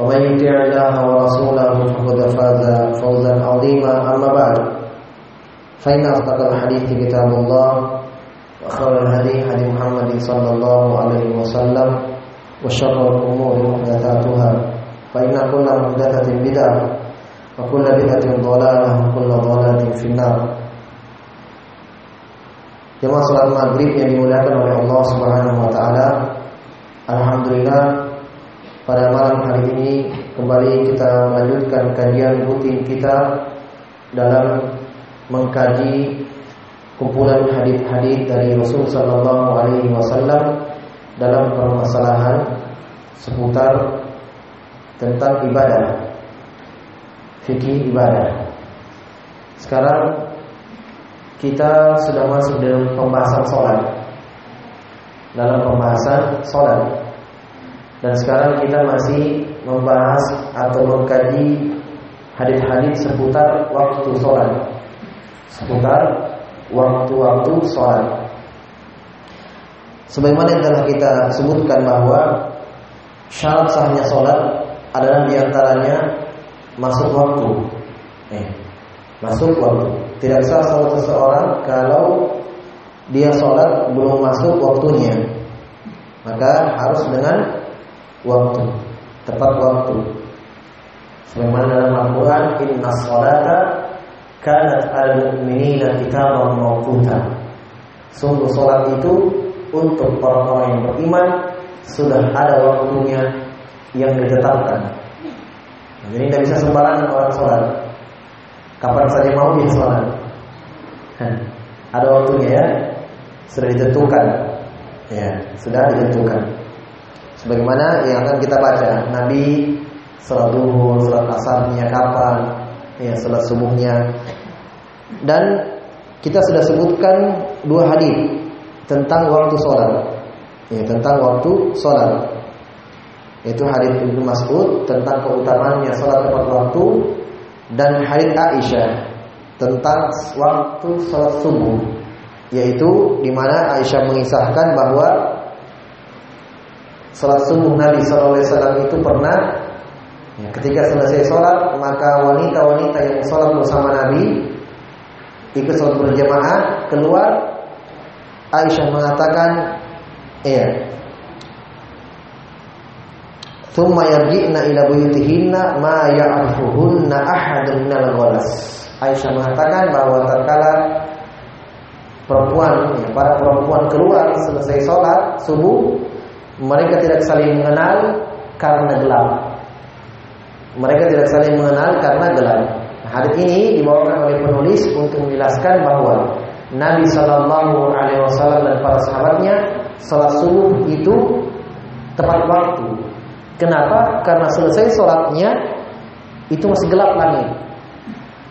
ومن يطع الله ورسوله فقد فاز فوزا عظيما أما بعد فإن أصدق الحديث كتاب الله وخير الهدي هدي محمد صلى الله عليه وسلم وشر الأمور محدثاتها فإن كل محدثة بدعة وكل بدعة ضلالة وكل ضلالة في النار Jemaah salat maghrib yang dimuliakan oleh Allah Subhanahu wa taala. Alhamdulillah pada malam hari ini kembali kita melanjutkan kajian rutin kita dalam mengkaji kumpulan hadis-hadis dari Rasul sallallahu alaihi wasallam dalam permasalahan seputar tentang ibadah fikih ibadah. Sekarang kita sudah masuk dalam pembahasan sholat Dalam pembahasan sholat Dan sekarang kita masih membahas atau mengkaji hadis-hadis seputar waktu sholat. Seputar waktu-waktu sholat. Sebagaimana yang telah kita sebutkan bahwa Syarat sahnya sholat adalah di antaranya masuk waktu. Eh, Masuk waktu. Tidak sah sholat seseorang kalau dia sholat belum masuk waktunya. Maka harus dengan waktu, tepat waktu. Sebagaimana dalam Al-Quran, Inna sholata kanat al-mu'minina kitaban mawquta. Sungguh sholat itu untuk orang-orang yang beriman sudah ada waktunya yang ditetapkan. Jadi tidak bisa sembarangan orang sholat. Kapan saja mau dia sholat Ada waktunya ya Sudah ditentukan Ya, sudah ditentukan Sebagaimana yang akan kita baca Nabi Salat duhur, salat asarnya kapan Ya, salat subuhnya. Dan kita sudah sebutkan Dua hadis Tentang waktu sholat Ya, tentang waktu sholat. Itu hadis Ibnu Mas'ud Tentang keutamaannya sholat tepat waktu dan hadits Aisyah tentang waktu salat subuh. Yaitu di mana Aisyah mengisahkan bahwa salat subuh Nabi SAW itu pernah. Ya, ketika selesai salat maka wanita-wanita yang salat bersama Nabi ikut salat berjamaah keluar. Aisyah mengatakan iya. Thumma yarji'na ila buyutihinna ma ya'rifuhunna ahadun minal ghalas. Aisyah mengatakan bahwa tatkala perempuan, ya, para perempuan keluar selesai sholat subuh, mereka tidak saling mengenal karena gelap. Mereka tidak saling mengenal karena gelap. Hadis ini dibawakan oleh penulis untuk menjelaskan bahwa Nabi Shallallahu Alaihi Wasallam dan para sahabatnya sholat subuh itu tepat waktu Kenapa? Karena selesai sholatnya itu masih gelap langit.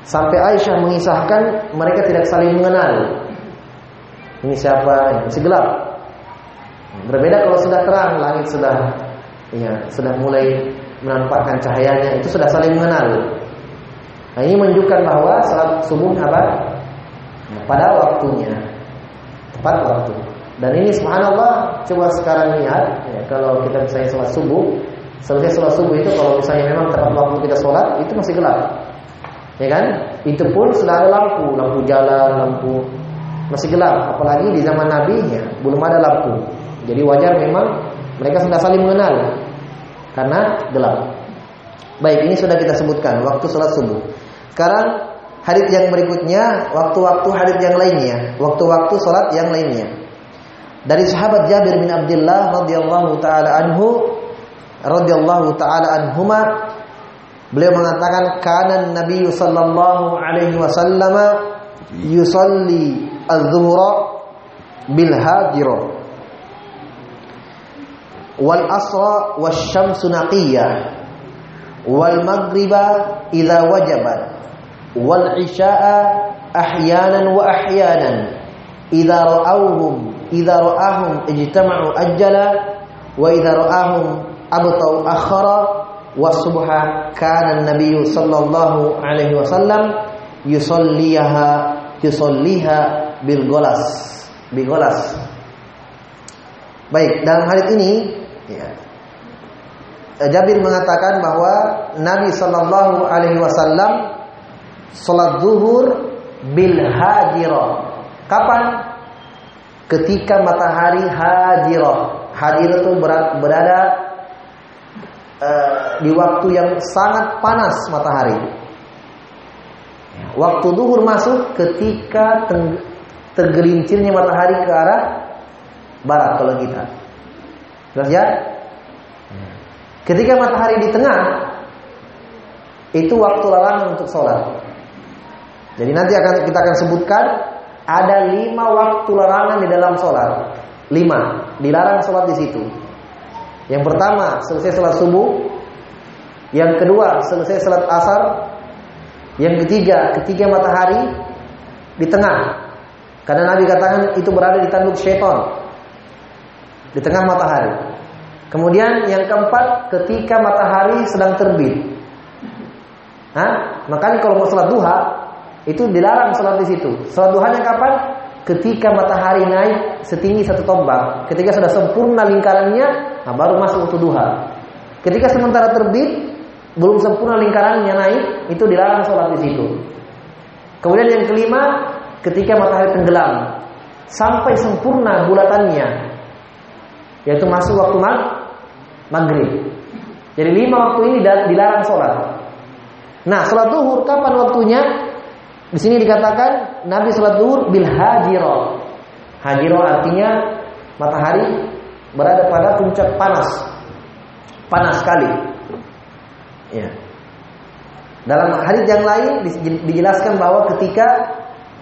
Sampai Aisyah mengisahkan mereka tidak saling mengenal. Ini siapa? Masih gelap. Berbeda kalau sudah terang, langit sudah ya sudah mulai menampakkan cahayanya, itu sudah saling mengenal. Nah, ini menunjukkan bahwa salat subuh apa? Pada waktunya, tepat waktu. Dan ini subhanallah, coba sekarang lihat ya, kalau kita misalnya sholat subuh, Selesai sholat subuh itu kalau misalnya memang tepat waktu kita sholat itu masih gelap, ya kan? Itu pun sudah ada lampu, lampu jalan, lampu masih gelap. Apalagi di zaman Nabi ya belum ada lampu. Jadi wajar memang mereka sudah saling mengenal karena gelap. Baik, ini sudah kita sebutkan waktu sholat subuh. Sekarang hadis yang berikutnya waktu-waktu hadis yang lainnya, waktu-waktu salat yang lainnya. Dari sahabat Jabir bin Abdullah radhiyallahu taala anhu radhiyallahu taala anhuma beliau mengatakan kana Nabi sallallahu alaihi wasallam yusalli az-zuhra bil hajira wal asra wasyamsu naqiyah wal maghriba idza wajabat wal isya'a ahyanan wa ahyanan idza ra'awhum idza ra'ahum ijtama'u ajjala wa idza ra'ahum abtau akhara wa subha kana an-nabiy sallallahu alaihi wasallam yusalliha yusalliha bil golas bil golas baik dalam hadis ini ya, Jabir mengatakan bahwa Nabi sallallahu alaihi wasallam salat zuhur bil hajirah kapan ketika matahari hajirah hadir itu berada uh, di waktu yang sangat panas matahari. Waktu duhur masuk ketika tergelincirnya matahari ke arah barat kalau kita. Jelas ya? Ketika matahari di tengah itu waktu larangan untuk sholat. Jadi nanti akan kita akan sebutkan ada lima waktu larangan di dalam sholat. Lima dilarang sholat di situ. Yang pertama selesai sholat subuh. Yang kedua selesai sholat asar. Yang ketiga ketika matahari di tengah. Karena Nabi katakan itu berada di tanduk syaitan. Di tengah matahari. Kemudian yang keempat ketika matahari sedang terbit. Hah? Makanya kalau mau sholat duha itu dilarang sholat di situ. Sholat duhanya kapan? Ketika matahari naik setinggi satu tombak. Ketika sudah sempurna lingkarannya, Nah, baru masuk waktu duha. Ketika sementara terbit, belum sempurna lingkarannya naik, itu dilarang sholat di situ. Kemudian yang kelima, ketika matahari tenggelam, sampai sempurna bulatannya, yaitu masuk waktu mag maghrib. Jadi lima waktu ini dilarang sholat. Nah, sholat duhur kapan waktunya? Di sini dikatakan Nabi sholat duhur bil hajiro. Hajiro artinya matahari berada pada puncak panas. Panas sekali. Ya. Dalam hadis yang lain dijelaskan bahwa ketika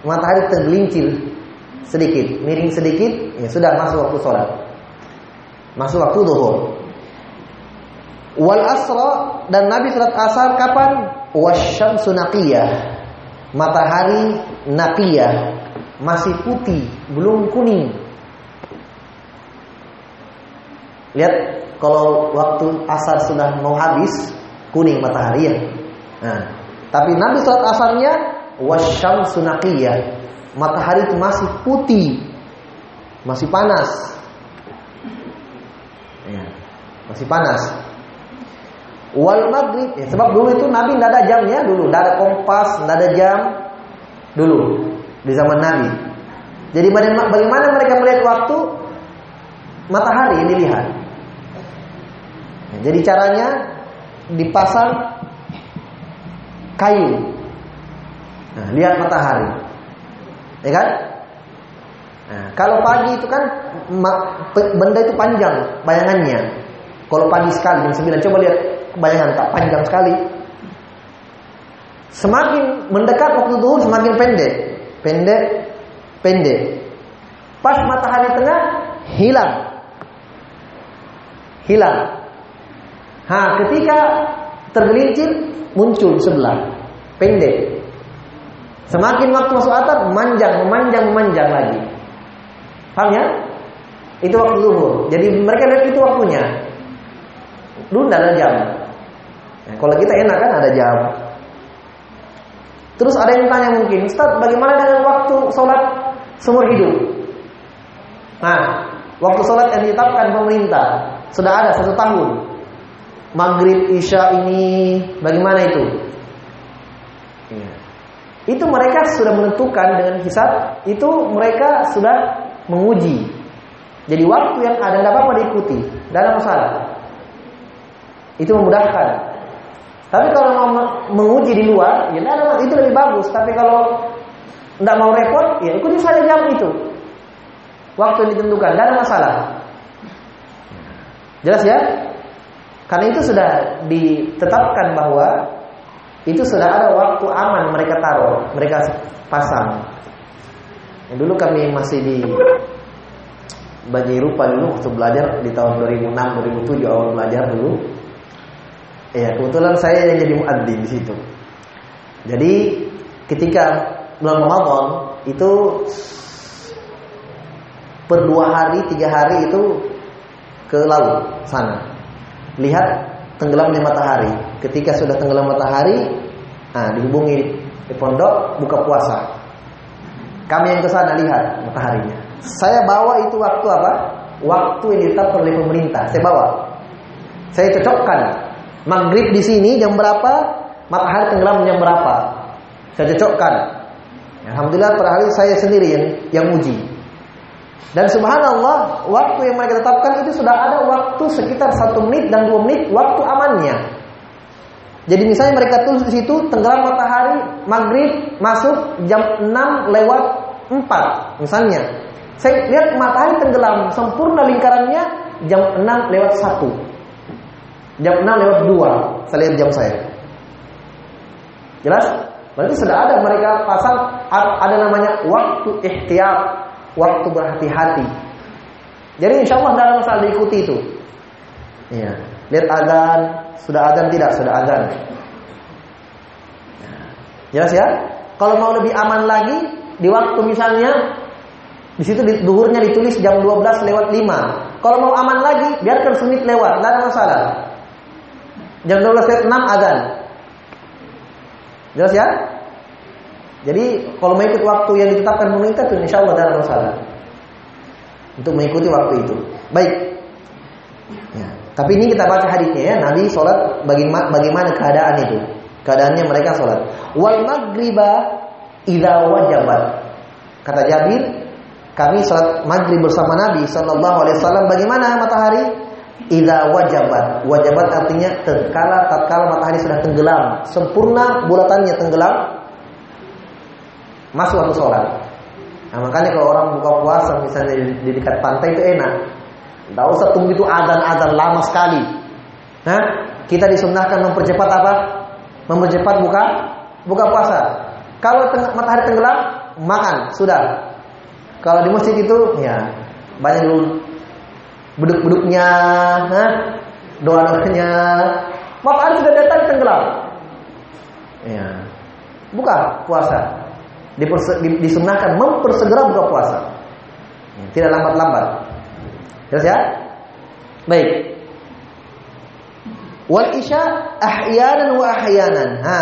matahari tergelincir sedikit, miring sedikit, ya sudah masuk waktu sholat. Masuk waktu duhur. Wal asra dan Nabi sholat asar kapan? Wasyamsu naqiyah. Matahari naqiyah masih putih, belum kuning. Lihat kalau waktu asar sudah mau habis kuning matahari ya. Nah, tapi Nabi sholat asarnya wasyam sunakiyah. Matahari itu masih putih, masih panas. Ya, masih panas. Wal maghrib, ya, sebab dulu itu Nabi tidak ada jamnya dulu, tidak ada kompas, tidak ada jam dulu di zaman Nabi. Jadi bagaimana mereka melihat waktu matahari dilihat. Jadi caranya dipasang kayu. Nah, lihat matahari. Ya kan? Nah, kalau pagi itu kan benda itu panjang bayangannya. Kalau pagi sekali jam 9 coba lihat bayangan tak panjang sekali. Semakin mendekat waktu duhur semakin pendek. Pendek, pendek. Pas matahari tengah hilang. Hilang. Ha, ketika tergelincir muncul sebelah pendek. Semakin waktu masuk atap memanjang, memanjang, memanjang lagi. Paham ya? Itu waktu zuhur. Jadi mereka lihat itu waktunya. Dulu tidak ada jam. Nah, kalau kita enak kan ada jam. Terus ada yang tanya mungkin, Ustaz, bagaimana dengan waktu sholat seumur hidup? Nah, waktu sholat yang ditetapkan pemerintah sudah ada satu tahun maghrib isya ini bagaimana itu? Ya. Itu mereka sudah menentukan dengan hisab, itu mereka sudah menguji. Jadi waktu yang ada tidak apa-apa diikuti, tidak ada masalah. Itu memudahkan. Tapi kalau mau menguji di luar, ya ada itu lebih bagus. Tapi kalau tidak mau repot, ya ikuti saja jam itu. Waktu yang ditentukan, tidak ada masalah. Jelas ya? Karena itu sudah ditetapkan bahwa itu sudah ada waktu aman mereka taruh, mereka pasang. Dulu kami masih di Baji Rupa dulu waktu belajar di tahun 2006 2007 awal belajar dulu Ya, kebetulan saya yang jadi muadzin di situ. Jadi ketika bulan Ramadan itu per dua hari, tiga hari itu ke laut sana. Lihat tenggelamnya matahari. Ketika sudah tenggelam matahari, nah dihubungi di pondok buka puasa. Kami yang ke sana lihat mataharinya. Saya bawa itu waktu apa? Waktu yang ditetapkan oleh pemerintah. Saya bawa. Saya cocokkan Maghrib di sini jam berapa? Matahari tenggelam jam berapa? Saya cocokkan. Alhamdulillah per hari saya sendiri yang yang uji. Dan subhanallah, waktu yang mereka tetapkan itu sudah ada waktu sekitar satu menit dan dua menit waktu amannya. Jadi misalnya mereka tulis di situ tenggelam matahari maghrib masuk jam 6 lewat 4 misalnya. Saya lihat matahari tenggelam sempurna lingkarannya jam 6 lewat 1. Jam 6 lewat 2 Saya lihat jam saya Jelas? Berarti sudah ada mereka pasang Ada namanya waktu ikhtiar Waktu berhati-hati Jadi insya Allah dalam masalah diikuti itu Iya. Lihat adan Sudah adan tidak? Sudah adan Jelas ya? Kalau mau lebih aman lagi Di waktu misalnya di situ di, duhurnya ditulis jam 12 lewat 5. Kalau mau aman lagi, biarkan semenit lewat, tidak ada masalah. Jam 12 lewat 6 azan. Jelas ya? Jadi kalau mengikut waktu yang ditetapkan pemerintah itu insya Allah tidak masalah. Untuk mengikuti waktu itu. Baik. Ya. Tapi ini kita baca hadisnya ya. Nabi sholat bagaimana, bagaimana keadaan itu. Keadaannya mereka sholat. Wal maghriba idza wajabat. Kata Jabir, kami sholat maghrib bersama Nabi Shallallahu Alaihi Wasallam. Bagaimana matahari? Ida wajabat. Wajabat artinya tatkala tatkala matahari sudah tenggelam, sempurna bulatannya tenggelam, masuk waktu sholat. Nah, makanya kalau orang buka puasa misalnya di dekat pantai itu enak. Tidak usah tunggu itu adan-adan lama sekali. Nah, kita disunahkan mempercepat apa? Mempercepat buka buka puasa. Kalau teng matahari tenggelam, makan sudah. Kalau di masjid itu ya banyak dulu beduk-beduknya, doa-doanya. Matahari sudah datang tenggelam. Ya. Buka puasa. Diperse, disunahkan mempersegera buka puasa. Ya, tidak lambat-lambat. Jelas ya? Baik. Wal isya ahyanan wa ahyanan. Ha.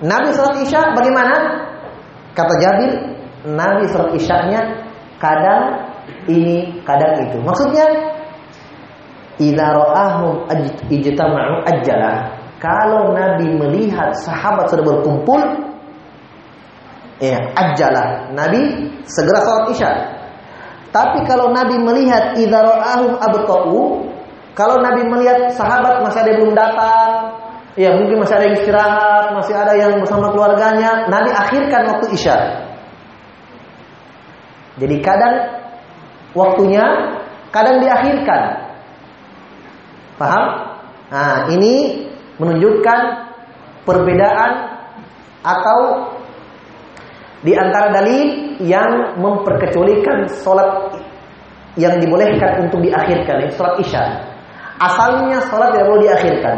Nabi salat isya bagaimana? Kata Jabir, Nabi salat isyanya kadang ini kadang itu. Maksudnya Idza ra'ahum ijtama'u ajala. Kalau Nabi melihat sahabat sudah berkumpul, ya ajala. Nabi segera salat Isya. Tapi kalau Nabi melihat idza ra'ahum abta'u, kalau Nabi melihat sahabat masih ada yang belum datang, ya mungkin masih ada yang istirahat, masih ada yang bersama keluarganya, Nabi akhirkan waktu Isya. Jadi kadang waktunya, kadang diakhirkan. Paham? Nah, ini menunjukkan perbedaan atau di antara dalil yang memperkecualikan sholat yang dibolehkan untuk diakhirkan, yaitu sholat isya. Asalnya sholat tidak boleh diakhirkan.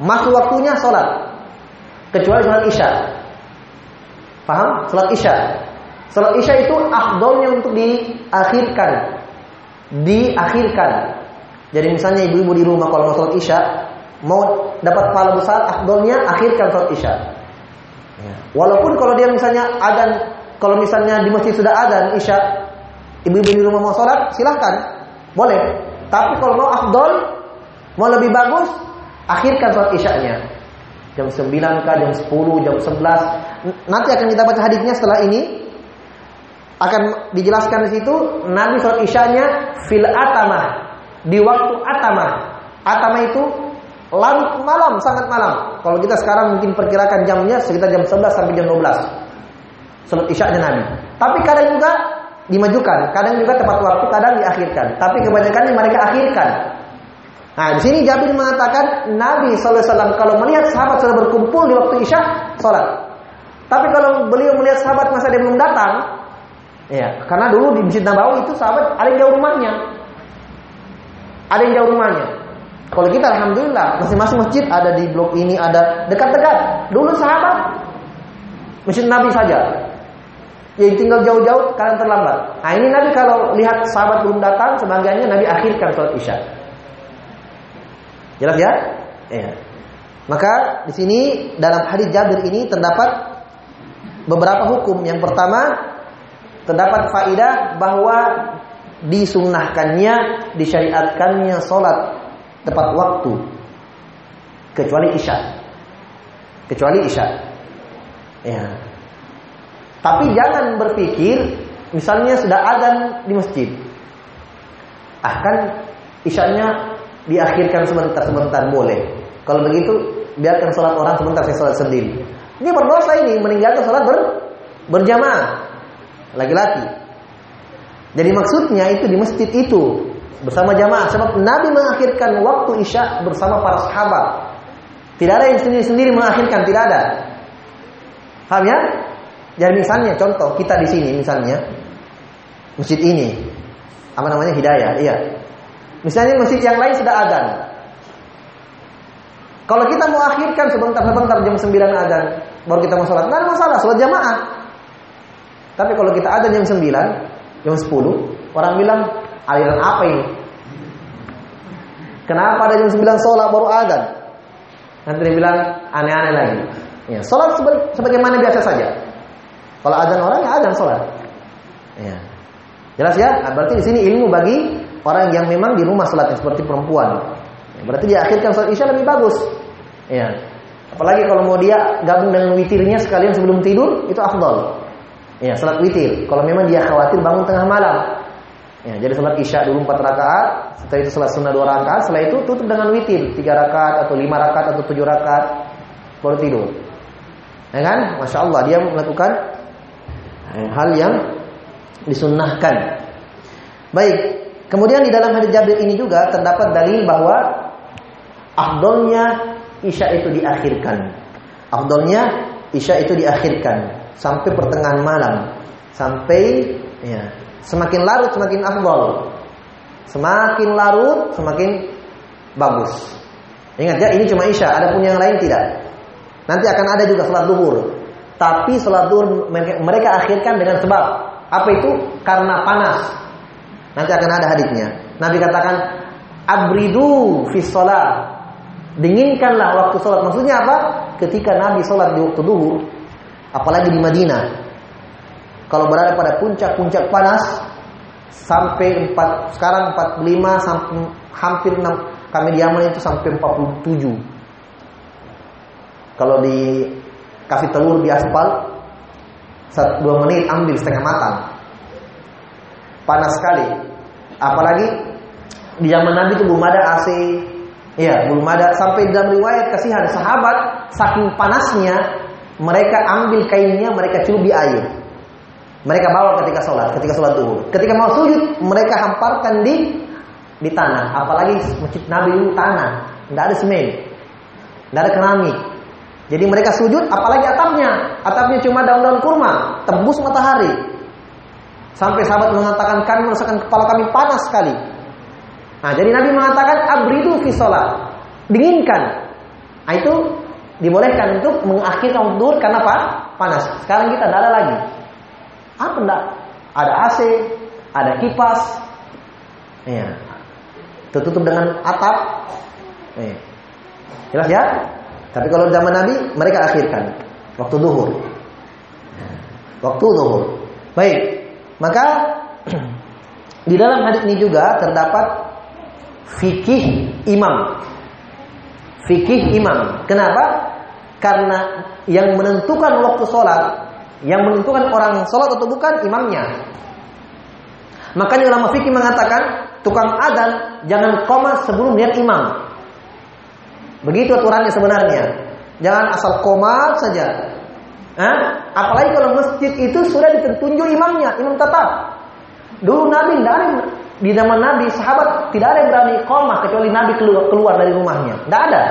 Masuk waktunya sholat, kecuali sholat isya. Paham? Sholat isya. Sholat isya itu afdolnya untuk diakhirkan. Diakhirkan. Jadi misalnya ibu-ibu di rumah kalau mau sholat isya, mau dapat pahala besar, afdolnya akhirkan sholat isya. Ya. Walaupun kalau dia misalnya adan, kalau misalnya di masjid sudah adan isya, ibu-ibu di rumah mau sholat, silahkan, boleh. Tapi kalau mau afdol, mau lebih bagus, akhirkan sholat isyanya. Jam 9 kah, jam 10, jam 11. Nanti akan kita baca hadisnya setelah ini. Akan dijelaskan di situ Nabi sholat isyanya fil atamah di waktu atama. Atama itu larut malam, sangat malam. Kalau kita sekarang mungkin perkirakan jamnya sekitar jam 11 sampai jam 12. Salat Isya'nya Nabi. Tapi kadang juga dimajukan, kadang juga tepat waktu, kadang diakhirkan. Tapi kebanyakan mereka akhirkan. Nah, di sini Jabir mengatakan Nabi SAW kalau melihat sahabat sudah berkumpul di waktu Isya, sholat. Tapi kalau beliau melihat sahabat masa dia belum datang, ya, karena dulu di Masjid Nabawi itu sahabat ada yang jauh rumahnya, ada yang jauh rumahnya. Kalau kita alhamdulillah masing-masing masjid ada di blok ini ada dekat-dekat. Dulu sahabat Masjid Nabi saja. Yang tinggal jauh-jauh kalian terlambat. Nah ini Nabi kalau lihat sahabat belum datang, sebagiannya Nabi akhirkan sholat isya. Jelas ya? Iya. Maka di sini dalam hadis Jabir ini terdapat beberapa hukum. Yang pertama terdapat faidah bahwa disunnahkannya, disyariatkannya sholat tepat waktu kecuali isya. Kecuali isya. Ya. Tapi jangan berpikir misalnya sudah azan di masjid. Ah isyanya diakhirkan sebentar-sebentar boleh. Kalau begitu biarkan sholat orang sebentar saya sholat sendiri. Ini berdosa ini meninggalkan sholat ber, berjamaah laki-laki. Jadi maksudnya itu di masjid itu bersama jamaah sebab Nabi mengakhirkan waktu isya bersama para sahabat. Tidak ada yang sendiri-sendiri mengakhirkan, tidak ada. Paham ya? Jadi misalnya contoh kita di sini misalnya masjid ini apa namanya hidayah, iya. Misalnya masjid yang lain sudah azan. Kalau kita mau akhirkan sebentar-sebentar jam 9 azan, baru kita mau sholat, nggak ada masalah, sholat jamaah. Tapi kalau kita azan jam 9, jam 10, orang bilang aliran apa ini? Kenapa ada jam 9 sholat baru azan? Nanti dia bilang aneh-aneh lagi. Ya, sholat sebagaimana biasa saja. Kalau azan orang ya azan sholat. Ya. Jelas ya? Nah, berarti di sini ilmu bagi orang yang memang di rumah sholatnya seperti perempuan. Ya, berarti dia akhirkan sholat isya lebih bagus. Ya. Apalagi kalau mau dia gabung dengan witirnya sekalian sebelum tidur, itu afdal. Ya, sholat witir. Kalau memang dia khawatir bangun tengah malam. Ya, jadi sholat isya dulu 4 rakaat, setelah itu sholat sunnah 2 rakaat, setelah itu tutup dengan witir 3 rakaat atau 5 rakaat atau 7 rakaat baru tidur. Ya kan? Masya Allah dia melakukan hal yang disunnahkan. Baik, kemudian di dalam hadis Jabir ini juga terdapat dalil bahwa afdolnya isya itu diakhirkan. Afdolnya isya itu diakhirkan sampai pertengahan malam, sampai ya, semakin larut semakin afdol. Semakin larut semakin bagus. Ingat ya, ini cuma isya, ada pun yang lain tidak. Nanti akan ada juga sholat duhur. Tapi sholat duhur mereka akhirkan dengan sebab apa itu? Karena panas. Nanti akan ada hadisnya. Nabi katakan abridu fi sholat. Dinginkanlah waktu sholat. Maksudnya apa? Ketika Nabi sholat di waktu duhur, apalagi di Madinah, kalau berada pada puncak-puncak panas sampai 4 sekarang 45 sampai hampir 6 kami di Yaman itu sampai 47 kalau dikasih telur di aspal, dua menit ambil setengah matang. Panas sekali. Apalagi di zaman Nabi itu belum ada AC. Ya, belum ada sampai dalam riwayat kasihan sahabat saking panasnya mereka ambil kainnya mereka celup di air. Mereka bawa ketika sholat, ketika sholat dulu. Ketika mau sujud, mereka hamparkan di di tanah. Apalagi masjid Nabi itu tanah, tidak ada semen, tidak ada keramik. Jadi mereka sujud, apalagi atapnya. Atapnya cuma daun-daun kurma, tembus matahari. Sampai sahabat mengatakan kami merasakan kepala kami panas sekali. Nah, jadi Nabi mengatakan abridu fi sholat. Dinginkan. Nah, itu dibolehkan untuk mengakhirkan dur karena apa? Panas. Sekarang kita tidak ada lagi. Apa enggak? Ada AC, ada kipas. Ya. Tertutup dengan atap. Ya. Jelas ya? Tapi kalau zaman Nabi mereka akhirkan waktu duhur. Waktu duhur. Baik. Maka di dalam hadis ini juga terdapat fikih imam. Fikih imam. Kenapa? Karena yang menentukan waktu sholat, yang menentukan orang sholat atau bukan imamnya. Makanya ulama fikih mengatakan tukang adan jangan koma sebelum lihat imam. Begitu aturannya sebenarnya. Jangan asal komat saja. Hah? Apalagi kalau masjid itu sudah ditunjuk imamnya, imam tetap. Dulu Nabi tidak ada di zaman Nabi sahabat tidak ada yang berani komah kecuali Nabi keluar, keluar dari rumahnya. Tidak ada.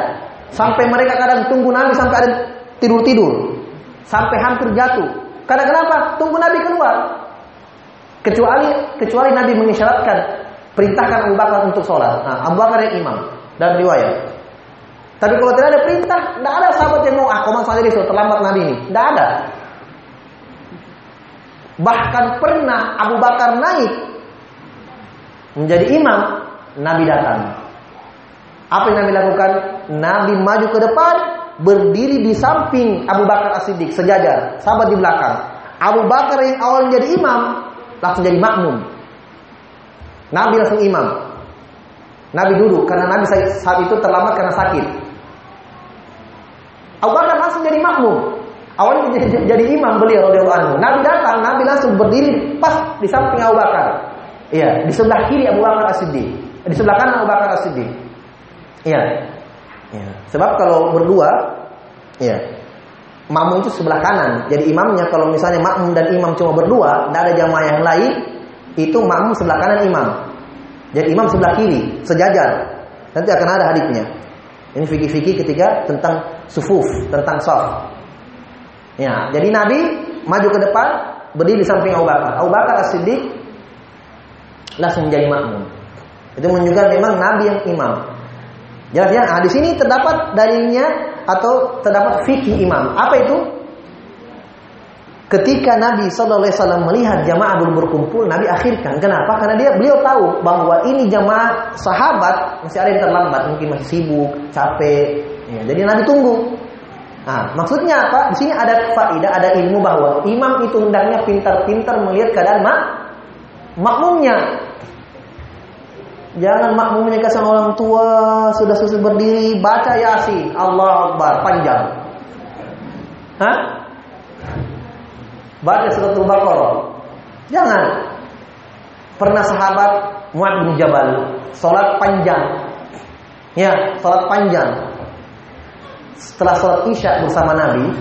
Sampai mereka kadang tunggu Nabi sampai ada tidur-tidur. Sampai hampir jatuh. Karena kenapa? Tunggu Nabi keluar. Kecuali kecuali Nabi mengisyaratkan perintahkan Abu Bakar untuk sholat. Nah, Abu Bakar yang imam dan riwayat. Tapi kalau tidak ada perintah, tidak ada sahabat yang mau ah komat saja sudah terlambat Nabi ini. Tidak ada. Bahkan pernah Abu Bakar naik menjadi imam, Nabi datang. Apa yang Nabi lakukan? Nabi maju ke depan, berdiri di samping Abu Bakar As-Siddiq sejajar, sahabat di belakang. Abu Bakar yang awal menjadi imam langsung jadi makmum. Nabi langsung imam. Nabi duduk karena Nabi saat itu terlambat karena sakit. Abu Bakar langsung jadi makmum. Awalnya jadi, jadi imam beliau radhiyallahu anhu. Nabi datang, Nabi langsung berdiri pas di samping Abu Bakar. Iya, di sebelah kiri Abu Bakar As-Siddiq. Di sebelah kanan Abu Bakar As-Siddiq. Iya. Ya. Sebab kalau berdua, ya, makmum itu sebelah kanan. Jadi imamnya kalau misalnya makmum dan imam cuma berdua, tidak ada jamaah yang lain, itu makmum sebelah kanan imam. Jadi imam sebelah kiri, sejajar. Nanti akan ada hadisnya. Ini fikih-fikih ketika tentang sufuf, tentang saf. Ya, jadi Nabi maju ke depan, berdiri di samping Abu Bakar. Abu Bakar As-Siddiq langsung menjadi makmum. Itu menunjukkan memang Nabi yang imam. Jelas ya? Nah, di sini terdapat dalilnya atau terdapat fikih imam. Apa itu? Ketika Nabi Shallallahu Alaihi Wasallam melihat jamaah belum berkumpul, Nabi akhirkan. Kenapa? Karena dia beliau tahu bahwa ini jamaah sahabat masih ada yang terlambat, mungkin masih sibuk, capek. Ya, jadi Nabi tunggu. Nah, maksudnya apa? Di sini ada faidah, ada ilmu bahwa imam itu hendaknya pintar-pintar melihat keadaan mak makmumnya. Jangan makmumnya kasih orang tua sudah susah berdiri baca yasin Allah Akbar panjang. Hah? Baca surat Al-Baqarah. Jangan. Pernah sahabat Muad bin Jabal salat panjang. Ya, salat panjang. Setelah salat Isya bersama Nabi,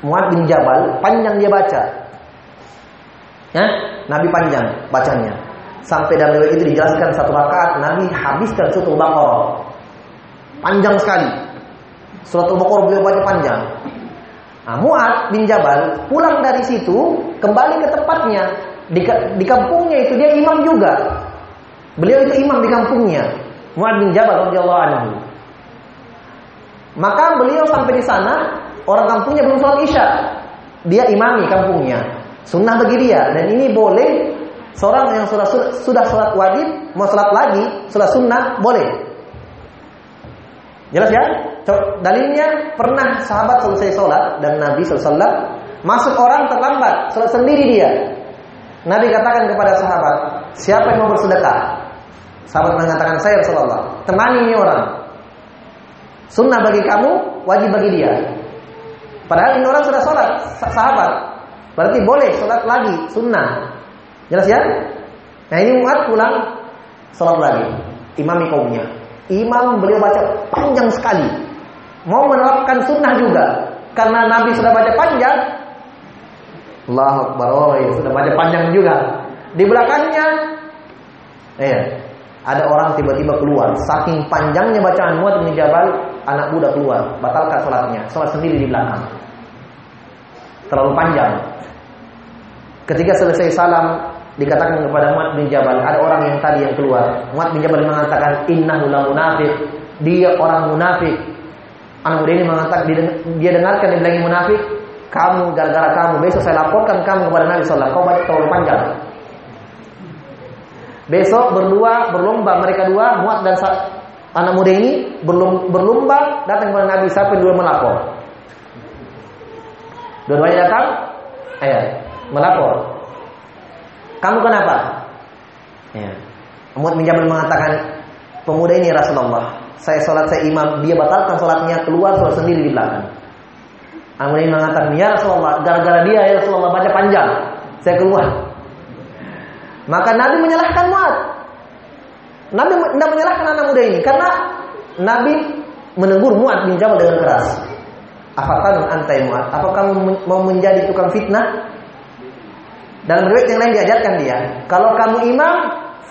Muad bin Jabal panjang dia baca. Ya, Nabi panjang bacanya. Sampai dalam riwayat itu dijelaskan satu rakaat Nabi habiskan surat Al-Baqarah. Panjang sekali. Surat Al-Baqarah beliau baca panjang. Nah, Mu'ad bin Jabal pulang dari situ kembali ke tempatnya di, di kampungnya itu dia imam juga. Beliau itu imam di kampungnya. Mu'ad bin Jabal radhiyallahu anhu. Maka beliau sampai di sana orang kampungnya belum sholat isya. Dia imami kampungnya. Sunnah bagi dia dan ini boleh seorang yang sudah sudah sholat wajib mau sholat lagi sholat sunnah boleh. Jelas ya? Dalilnya pernah sahabat selesai sholat dan Nabi SAW masuk orang terlambat, sholat sendiri dia. Nabi katakan kepada sahabat, siapa yang mau bersedekah? Sahabat mengatakan saya Rasulullah, temani ini orang. Sunnah bagi kamu, wajib bagi dia. Padahal ini orang sudah sholat, sahabat. Berarti boleh sholat lagi, sunnah. Jelas ya? Nah ini umat pulang sholat lagi. Imami kaumnya. Imam beliau baca panjang sekali. Mau menerapkan sunnah juga. Karena Nabi sudah baca panjang. Allah Akbar oh, ya, sudah baca panjang juga. Di belakangnya eh, ada orang tiba-tiba keluar. Saking panjangnya bacaan Muad bin Jabal anak muda keluar. Batalkan sholatnya. Sholat sendiri di belakang. Terlalu panjang. Ketika selesai salam dikatakan kepada Muad bin Jabal ada orang yang tadi yang keluar Muad bin Jabal mengatakan innahu la munafik dia orang munafik Anak muda ini mengatakan dia dengarkan dia bilang munafik, kamu gara-gara kamu besok saya laporkan kamu kepada Nabi Sallallahu Kau baca terlalu panjang. Besok berdua berlomba mereka dua muat dan anak muda ini berlomba datang kepada Nabi siapa dua melapor. Dua-duanya datang, ayah melapor. Kamu kenapa? Ya. Muat bin mengatakan pemuda ini Rasulullah saya sholat saya imam, dia batalkan sholatnya, keluar sholat sendiri di belakang. Amin mengatakan, ya Rasulullah, gara-gara dia ya Rasulullah baca panjang, saya keluar. Maka Nabi menyalahkan Muad. Nabi tidak menyalahkan anak muda ini karena Nabi menegur Mu'ad bin Jabal dengan keras. Afatanun antai Mu'ad? Apa kamu mau menjadi tukang fitnah? Dalam riwayat yang lain diajarkan dia, kalau kamu imam,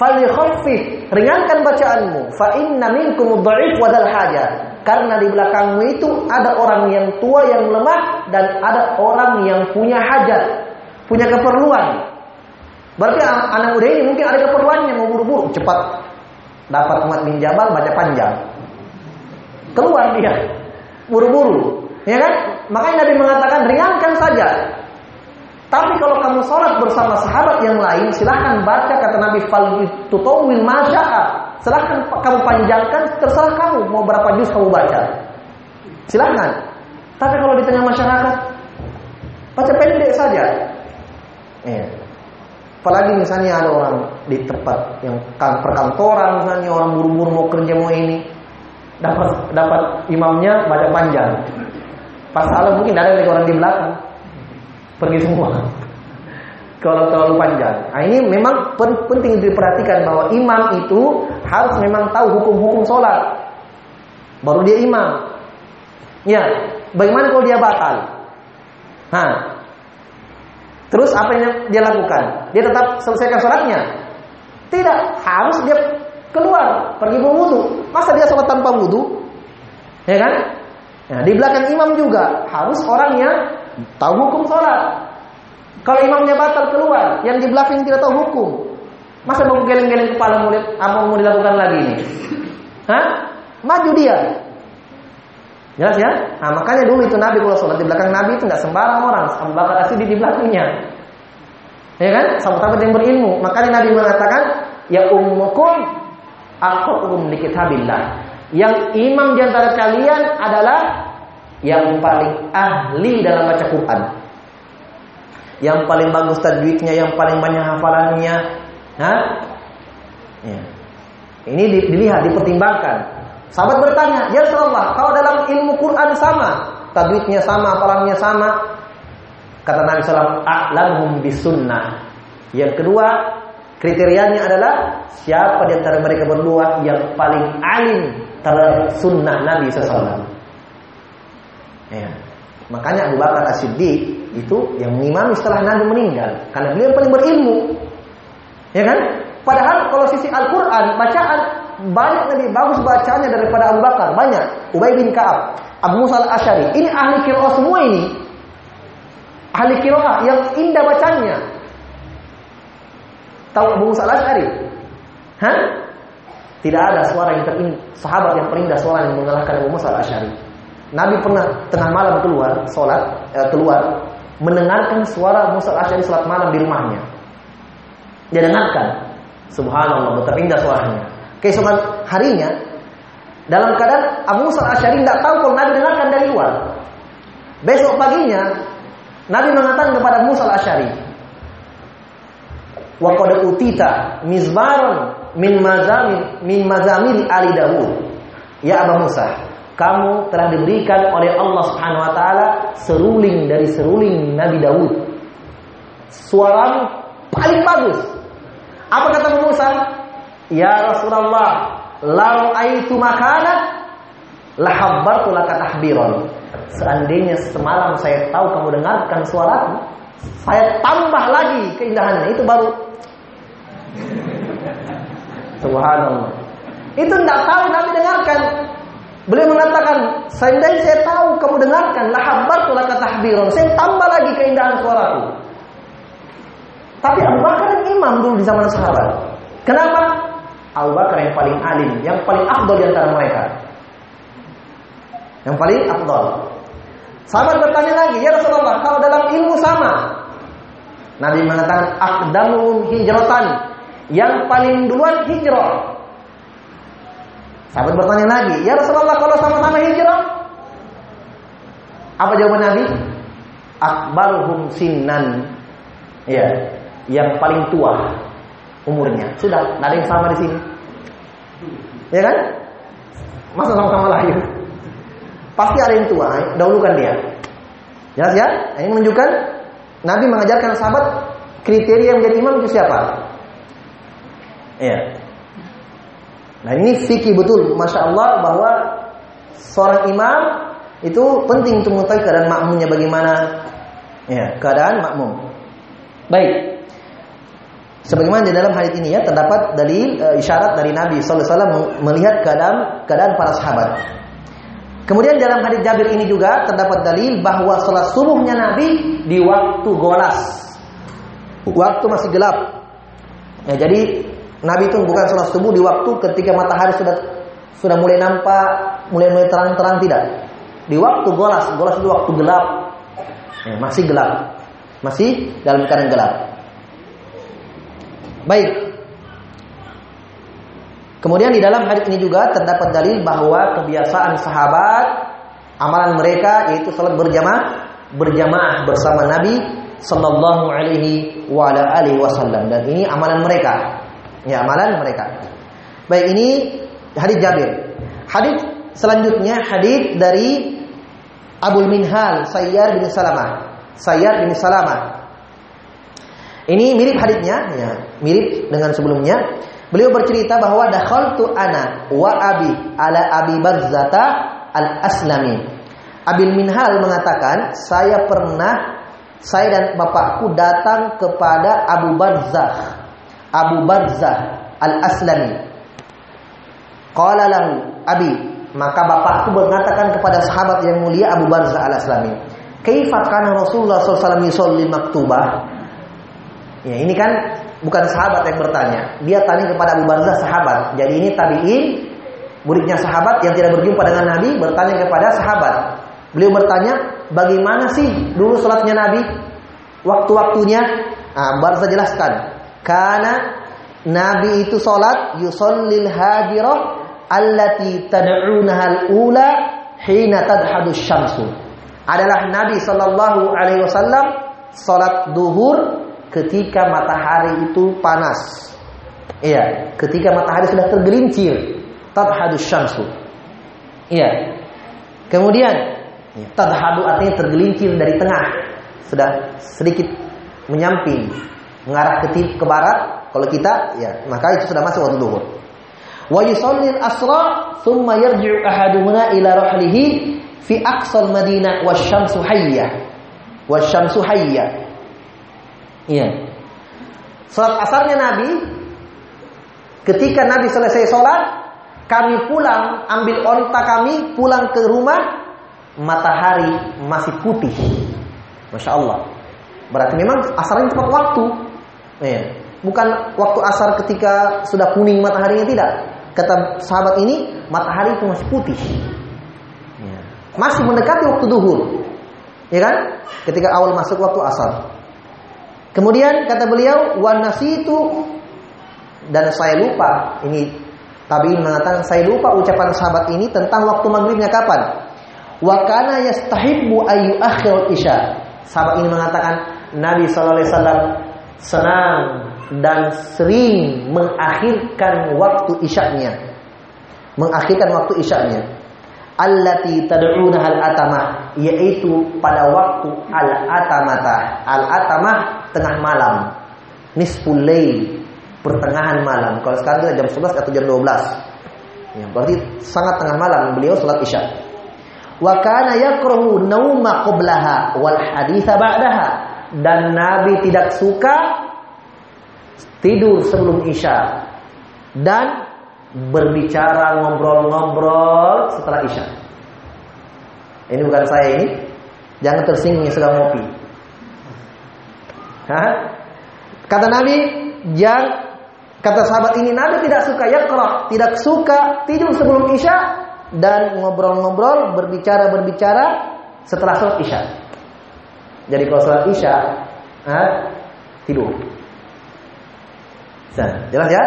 falikhaffif, ringankan bacaanmu. Fa inna minkum dha'if wa hajat. Karena di belakangmu itu ada orang yang tua yang lemah dan ada orang yang punya hajat, punya keperluan. Berarti anak muda ini mungkin ada keperluannya mau buru-buru cepat dapat umat bin Jabal baca panjang. Keluar dia buru-buru, ya kan? Makanya Nabi mengatakan ringankan saja. Tapi kalau kamu sholat bersama sahabat yang lain, silahkan baca kata Nabi Fal tutawil. Silahkan kamu panjangkan, terserah kamu mau berapa juz kamu baca. Silahkan. Tapi kalau di tengah masyarakat, baca pendek saja. Ya. Apalagi misalnya ada orang di tempat yang kan perkantoran misalnya orang buru-buru mau kerja mau ini dapat dapat imamnya baca panjang. Pas salah mungkin ada lagi orang di belakang pergi semua. Kalau terlalu panjang. Nah, ini memang penting diperhatikan bahwa imam itu harus memang tahu hukum-hukum sholat. Baru dia imam. Ya, bagaimana kalau dia batal? Nah, terus apa yang dia lakukan? Dia tetap selesaikan sholatnya? Tidak, harus dia keluar pergi berwudu. Masa dia sholat tanpa wudu? Ya kan? Nah, di belakang imam juga harus orangnya tahu hukum sholat. Kalau imamnya batal keluar, yang di belakang tidak tahu hukum. Masa mau geleng-geleng kepala murid apa mau dilakukan lagi ini? Hah? Maju dia. Jelas ya? Nah, makanya dulu itu Nabi kalau sholat di belakang Nabi itu nggak sembarang orang, Abu Bakar di belakangnya. Ya kan? Sahabat-sahabat yang berilmu. Makanya Nabi mengatakan, ya ummukum aqra'ukum li kitabillah. Yang imam di antara kalian adalah yang paling ahli dalam baca Quran yang paling bagus tajwidnya, yang paling banyak hafalannya. Hah? Ya. Ini dilihat, dipertimbangkan. Sahabat bertanya, "Ya Rasulullah, kalau dalam ilmu Quran sama, tajwidnya sama, hafalannya sama?" Kata Nabi SAW, "A'lamhum bisunnah." Yang kedua, kriterianya adalah siapa di antara mereka berdua yang paling alim terhadap sunnah Nabi SAW. Ya. Makanya Abu Bakar As-Siddiq itu yang mengimami setelah Nabi meninggal karena beliau paling berilmu. Ya kan? Padahal kalau sisi Al-Qur'an bacaan banyak lebih bagus bacaannya daripada Abu Bakar, banyak. Ubay bin Ka'ab, Abu Musa Al-Asy'ari. Ini ahli qiraah semua ini. Ahli qiraah yang indah bacanya. Tahu Abu Musa Al-Asy'ari? Hah? Tidak ada suara yang terindah, sahabat yang terindah suara yang mengalahkan Abu Musa Al-Asy'ari. Nabi pernah tengah malam keluar sholat eh, keluar mendengarkan suara Musa Al-Asy'ari sholat malam di rumahnya. Dia dengarkan. Subhanallah, betapa indah suaranya. Keesokan harinya dalam keadaan Abu Musa Al-Asy'ari tidak tahu kalau Nabi dengarkan dari luar. Besok paginya Nabi mengatakan kepada Musa Al-Asy'ari, "Wa qad utita mizmaron min mazamil min mazamil ali Dawud." Ya Abu Musa, kamu telah diberikan oleh Allah Subhanahu wa taala seruling dari seruling Nabi Daud. Suara paling bagus. Apa kata Musa? Ya Rasulullah, lau aitu makana lahabbartu laka tahbiran. Seandainya semalam saya tahu kamu dengarkan suaraku, saya tambah lagi keindahannya. Itu baru Subhanallah. Itu tidak tahu Nabi dengarkan. Beliau mengatakan, seandainya saya tahu kamu dengarkan, lahabbar laka tahbiron. Saya tambah lagi keindahan suaraku. Tapi Abu Bakar yang imam dulu di zaman sahabat. Kenapa? Abu Bakar yang paling alim, yang paling afdol di antara mereka. Yang paling afdol. Sahabat bertanya lagi, ya Rasulullah, kalau dalam ilmu sama. Nabi mengatakan, akdamuhum hijratan. Yang paling duluan hijrah. Sahabat bertanya lagi, "Ya Rasulullah, kalau sama-sama hijrah?" Apa jawaban Nabi? Akbaruhum sinnan. Ya, yang paling tua umurnya. Sudah, ada yang sama di sini. Ya kan? Masa sama-sama lahir? Pasti ada yang tua, dahulukan dia. Jelas ya? Ini menunjukkan Nabi mengajarkan sahabat kriteria menjadi imam itu siapa? Ya, Nah ini fikih betul, masya Allah bahwa seorang imam itu penting untuk mengetahui keadaan makmumnya bagaimana. Ya, keadaan makmum. Baik. Sebagaimana di dalam hadis ini ya terdapat dalil e, isyarat dari Nabi wasallam melihat keadaan keadaan para sahabat. Kemudian dalam hadis Jabir ini juga terdapat dalil bahwa salat subuhnya Nabi di waktu golas. Waktu masih gelap. Ya, jadi Nabi itu bukan salat subuh di waktu ketika matahari sudah sudah mulai nampak, mulai mulai terang-terang tidak. Di waktu golas, golas itu waktu gelap. Ya, masih gelap. Masih dalam keadaan gelap. Baik. Kemudian di dalam hadis ini juga terdapat dalil bahwa kebiasaan sahabat amalan mereka yaitu salat berjamaah berjamaah bersama Nabi sallallahu alaihi wa ala alihi wasallam dan ini amalan mereka. Ya, amalan mereka. Baik, ini hadis Jabir. Hadis selanjutnya hadis dari Abul Minhal Sayyar bin Salamah. Sayyar bin Salamah ini mirip hadisnya, ya, mirip dengan sebelumnya. Beliau bercerita bahwa dakhaltu ana wa abi ala abi Barzata al-Aslami. Abil Minhal mengatakan, saya pernah saya dan bapakku datang kepada Abu Barzah. Abu Barzah al-Aslami. Qala lahu abi, maka bapakku mengatakan kepada sahabat yang mulia Abu Barzah al-Aslami, "Kaifa Rasulullah sallallahu alaihi wasallam maktubah?" Ya, ini kan bukan sahabat yang bertanya. Dia tanya kepada Abu Barzah sahabat. Jadi ini tabi'in, muridnya sahabat yang tidak berjumpa dengan Nabi bertanya kepada sahabat. Beliau bertanya, bagaimana sih dulu sholatnya Nabi? Waktu-waktunya? Nah, Barzah jelaskan. Karena Nabi itu sholat yusallil hadirah allati tad'unaha al-ula hina tadhadu syamsu. Adalah Nabi sallallahu alaihi wasallam salat duhur ketika matahari itu panas. Iya, ketika matahari sudah tergelincir, tadhadu syamsu. Iya. Kemudian tadhadu artinya tergelincir dari tengah, sudah sedikit menyamping, mengarah ke ke barat. Kalau kita, ya, maka itu sudah masuk waktu duhur. Wa yusallil asra thumma yarji'u ahaduna ila rahlihi fi aqsal madinah wasyamsu hayya. Wasyamsu hayya. Iya. Salat asarnya Nabi ketika Nabi selesai sholat kami pulang ambil onta kami pulang ke rumah matahari masih putih. Masya Allah. Berarti memang asarnya tepat waktu. Iya. Bukan waktu asar ketika sudah kuning mataharinya tidak. Kata sahabat ini matahari itu masih putih. Iya. Masih mendekati waktu duhur. Ya kan? Ketika awal masuk waktu asar. Kemudian kata beliau, wan itu dan saya lupa. Ini tabiin mengatakan saya lupa ucapan sahabat ini tentang waktu maghribnya kapan. Wa kana ayu akhir isya. Sahabat ini mengatakan Nabi sallallahu alaihi senang dan sering mengakhirkan waktu isyaknya. Mengakhirkan waktu isyaknya. Allati tad'una al atamah yaitu pada waktu al atamata al atamah tengah malam. Nisful lail pertengahan malam. Kalau sekarang itu jam 11 atau jam 12 ya berarti sangat tengah malam beliau salat isya wa kana yakrahu nauma qablaha wal haditha ba'daha dan nabi tidak suka tidur sebelum isya dan berbicara ngobrol-ngobrol setelah isya. Ini bukan saya ini. Jangan tersinggung sedang ngopi. Hah? Kata Nabi, jangan kata sahabat ini Nabi tidak suka yakrah, tidak suka tidur sebelum isya dan ngobrol-ngobrol, berbicara-berbicara setelah sholat isya. Jadi kalau sholat isya, ah, tidur. Nah, jelas ya?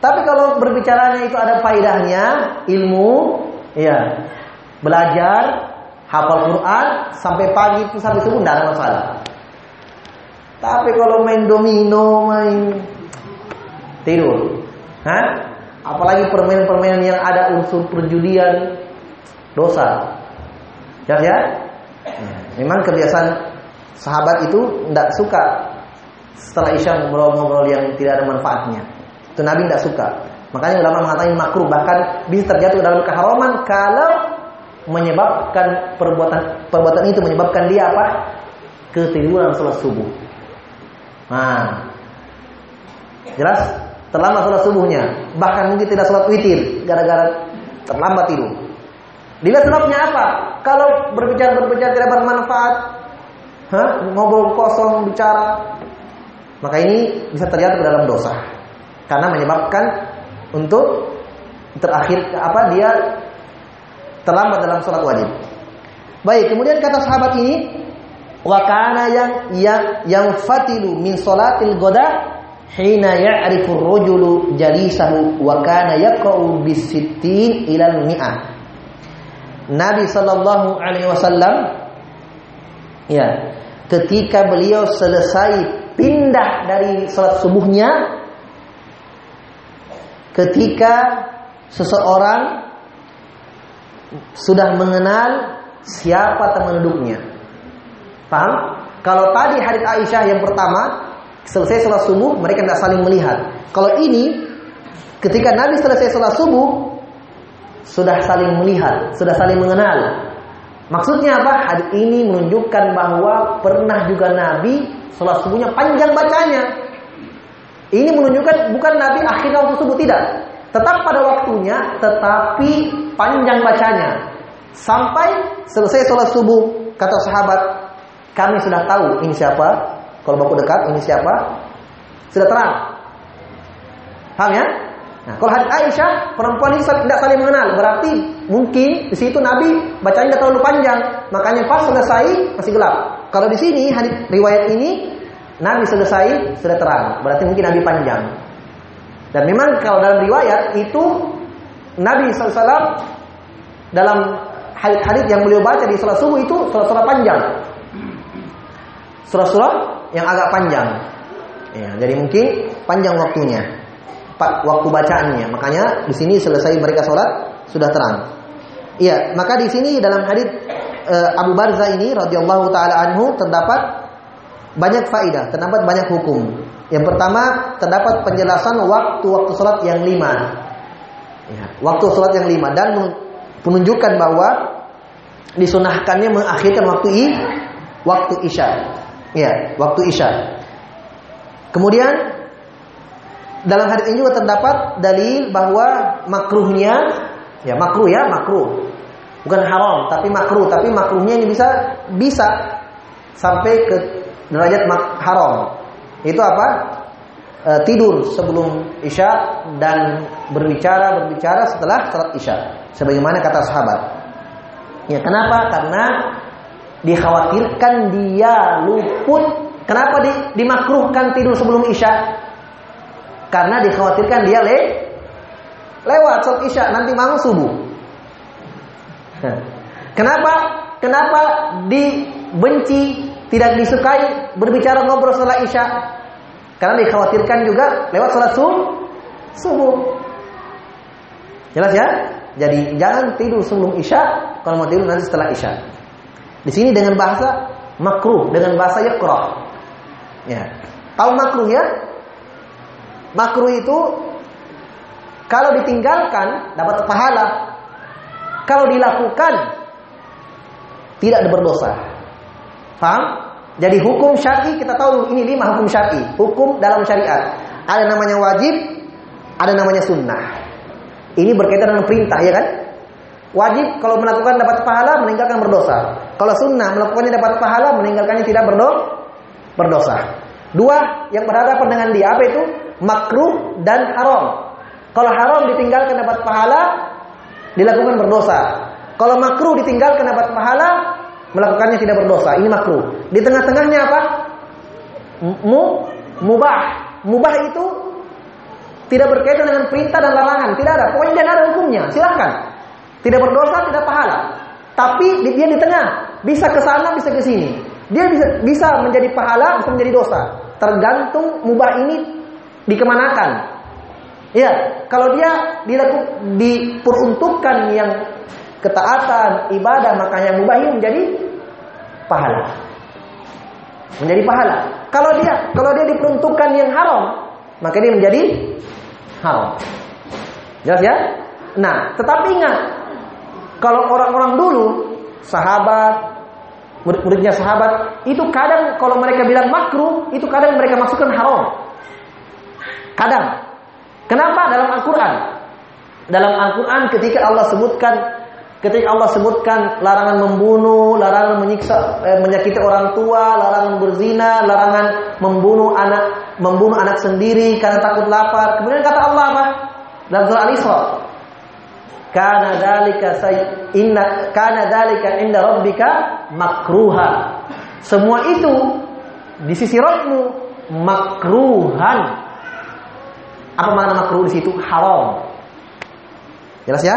Tapi kalau berbicaranya itu ada faidahnya, ilmu, ya, belajar, hafal Quran sampai pagi itu sampai subuh tidak ada masalah. Tapi kalau main domino, main tidur, Hah? Apalagi permainan-permainan yang ada unsur perjudian, dosa. Ya, ya? Memang kebiasaan sahabat itu tidak suka setelah isya ngobrol-ngobrol yang tidak ada manfaatnya. Itu Nabi tidak suka. Makanya ulama mengatakan makruh bahkan bisa terjatuh dalam keharaman kalau menyebabkan perbuatan perbuatan itu menyebabkan dia apa? ketiduran sholat subuh. Nah, jelas terlambat sholat subuhnya, bahkan mungkin tidak sholat witir gara-gara terlambat tidur. Dilihat sebabnya apa? Kalau berbicara berbicara tidak bermanfaat, Hah? ngobrol kosong bicara, maka ini bisa terjadi ke dalam dosa karena menyebabkan untuk terakhir apa dia terlambat dalam sholat wajib. Baik, kemudian kata sahabat ini wa kana yang yang yang fatilu min salatil goda hina ya'rifu ar-rajulu jalisahu wa kana yaqra'u bisittin ila al-mi'ah. Nabi sallallahu alaihi wasallam ya, ketika beliau selesai pindah dari salat subuhnya ketika seseorang sudah mengenal siapa teman duduknya. Paham? Kalau tadi hadis Aisyah yang pertama selesai sholat subuh mereka tidak saling melihat. Kalau ini ketika Nabi selesai sholat subuh sudah saling melihat, sudah saling mengenal. Maksudnya apa? Hadis ini menunjukkan bahwa pernah juga Nabi sholat subuhnya panjang bacanya. Ini menunjukkan bukan Nabi akhir waktu subuh tidak. Tetap pada waktunya, tetapi panjang bacanya. Sampai selesai sholat subuh, kata sahabat, kami sudah tahu ini siapa. Kalau baku dekat, ini siapa? Sudah terang. Paham ya? Nah, kalau hadis Aisyah, perempuan ini tidak saling mengenal. Berarti mungkin di situ Nabi bacanya tidak terlalu panjang. Makanya pas selesai masih gelap. Kalau di sini hadis riwayat ini Nabi selesai sudah terang. Berarti mungkin Nabi panjang. Dan memang kalau dalam riwayat itu Nabi SAW dalam hadis-hadis yang beliau baca di sholat subuh itu surah-surah panjang. Surah-surah yang agak panjang. Ya, jadi mungkin panjang waktunya. Waktu bacaannya. Makanya di sini selesai mereka sholat sudah terang. Iya, maka di sini dalam hadis uh, Abu Barza ini radhiyallahu taala anhu terdapat banyak faidah, terdapat banyak hukum. Yang pertama terdapat penjelasan waktu-waktu sholat yang lima. Ya, waktu sholat yang lima dan menunjukkan bahwa disunahkannya mengakhirkan waktu i, waktu isya. Ya, waktu isya. Kemudian dalam hadis ini juga terdapat dalil bahwa makruhnya ya makruh ya makruh. Bukan haram tapi makruh. Tapi makruhnya ini bisa bisa sampai ke derajat haram. Itu apa? E, tidur sebelum isya dan berbicara berbicara setelah salat isya. Sebagaimana kata sahabat. Ya kenapa? Karena dikhawatirkan dia luput. Kenapa di, dimakruhkan tidur sebelum isya karena dikhawatirkan dia le lewat salat isya nanti bangun subuh. Kenapa? Kenapa dibenci, tidak disukai berbicara ngobrol setelah isya? Karena dikhawatirkan juga lewat salat subuh. Jelas ya? Jadi jangan tidur sebelum isya, kalau mau tidur nanti setelah isya. Di sini dengan bahasa makruh, dengan bahasa yakrah. Ya. Tahu makruh ya? Makruh itu kalau ditinggalkan dapat pahala. Kalau dilakukan tidak berdosa. Paham? Jadi hukum syar'i kita tahu ini lima hukum syar'i, hukum dalam syariat. Ada namanya wajib, ada namanya sunnah. Ini berkaitan dengan perintah ya kan? Wajib kalau melakukan dapat pahala, meninggalkan berdosa. Kalau sunnah melakukannya dapat pahala, meninggalkannya tidak berdosa. Dua yang berhadapan dengan dia apa itu? Makruh dan haram. Kalau haram ditinggalkan dapat pahala, dilakukan berdosa. Kalau makruh ditinggalkan dapat pahala, melakukannya tidak berdosa. Ini makruh. Di tengah-tengahnya apa? Mu, mubah. Mubah itu tidak berkaitan dengan perintah dan larangan. Tidak ada. Pokoknya tidak ada hukumnya. Silahkan. Tidak berdosa, tidak pahala. Tapi dia di tengah. Bisa ke sana, bisa ke sini. Dia bisa, bisa menjadi pahala, bisa menjadi dosa. Tergantung mubah ini dikemanakan. Ya, kalau dia dilakukan diperuntukkan yang ketaatan, ibadah, maka yang mubah ini menjadi pahala. Menjadi pahala. Kalau dia kalau dia diperuntukkan yang haram, maka dia menjadi haram. Jelas ya? Nah, tetapi ingat kalau orang-orang dulu sahabat murid-muridnya sahabat itu kadang kalau mereka bilang makruh itu kadang mereka masukkan haram. Kadang. Kenapa dalam Al-Qur'an? Dalam Al-Qur'an ketika Allah sebutkan Ketika Allah sebutkan larangan membunuh, larangan menyiksa, eh, menyakiti orang tua, larangan berzina, larangan membunuh anak, membunuh anak sendiri karena takut lapar. Kemudian kata Allah apa? Dalam surah Al-Isra, "Kana dzalika inna kana dzalika inda rabbika makruha." Semua itu di sisi Rabbmu makruhan. Apa makna makruh di situ? Haram. Jelas ya?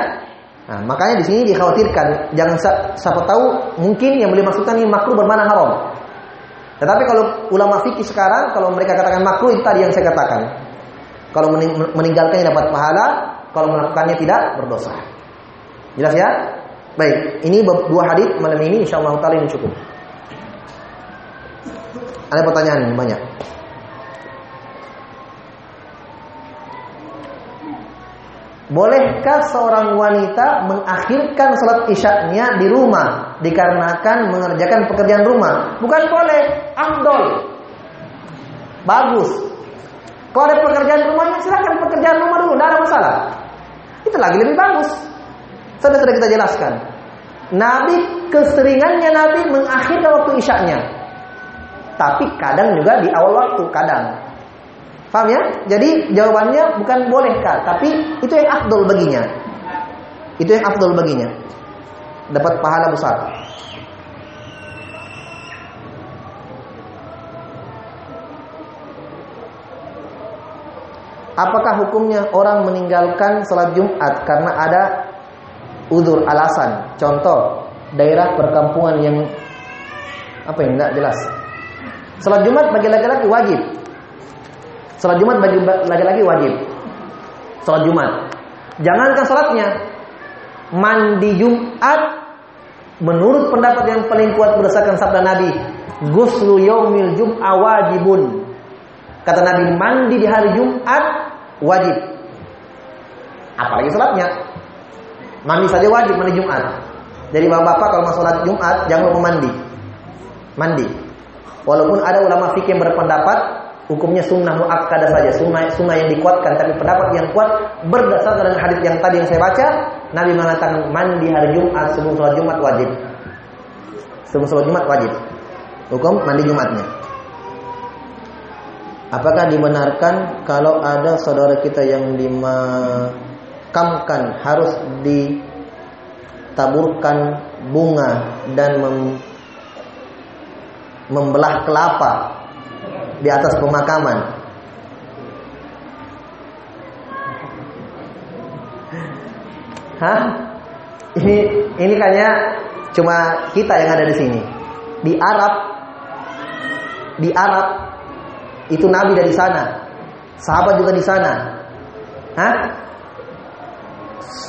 Nah, makanya di sini dikhawatirkan jangan siapa tahu mungkin yang boleh masukkan ini makruh bermana haram. Tetapi kalau ulama fikih sekarang kalau mereka katakan makruh itu tadi yang saya katakan. Kalau meninggalkannya dapat pahala, kalau melakukannya tidak berdosa. Jelas ya? Baik, ini dua hadis malam ini insyaallah taala ini cukup. Ada pertanyaan banyak. Bolehkah seorang wanita mengakhirkan salat isyaknya di rumah dikarenakan mengerjakan pekerjaan rumah? Bukan boleh, afdol. Bagus. Kalau ada pekerjaan rumahnya silakan pekerjaan rumah dulu, tidak ada masalah. Itu lagi lebih bagus. Sudah sudah kita jelaskan. Nabi keseringannya Nabi mengakhirkan waktu isyaknya. Tapi kadang juga di awal waktu, kadang. Paham ya? Jadi jawabannya bukan bolehkah, tapi itu yang afdol baginya. Itu yang afdol baginya. Dapat pahala besar. Apakah hukumnya orang meninggalkan sholat Jumat karena ada udur alasan? Contoh, daerah perkampungan yang apa yang tidak jelas. Sholat Jumat bagi laki-laki wajib, Salat Jumat bagi laki-laki wajib. Salat Jumat. Jangankan salatnya, mandi Jumat menurut pendapat yang paling kuat berdasarkan sabda Nabi, guslu yaumil jum'a wajibun. Kata Nabi, mandi di hari Jumat wajib. Apalagi salatnya. Mandi saja wajib mandi Jumat. Jadi bapak-bapak kalau mau salat Jumat jangan lupa mandi. Mandi. Walaupun ada ulama fikih yang berpendapat hukumnya sunnah muakkadah saja, sunnah sunnah yang dikuatkan. Tapi pendapat yang kuat berdasarkan dengan hadis yang tadi yang saya baca, Nabi mengatakan mandi hari Jumat sebelum sholat Jumat wajib. Sebelum sholat Jumat wajib. Hukum mandi Jumatnya. Apakah dibenarkan kalau ada saudara kita yang dimakamkan harus ditaburkan bunga dan mem, membelah kelapa di atas pemakaman. Hah? Ini ini kayaknya cuma kita yang ada di sini. Di Arab di Arab itu nabi dari sana. Sahabat juga di sana. Hah?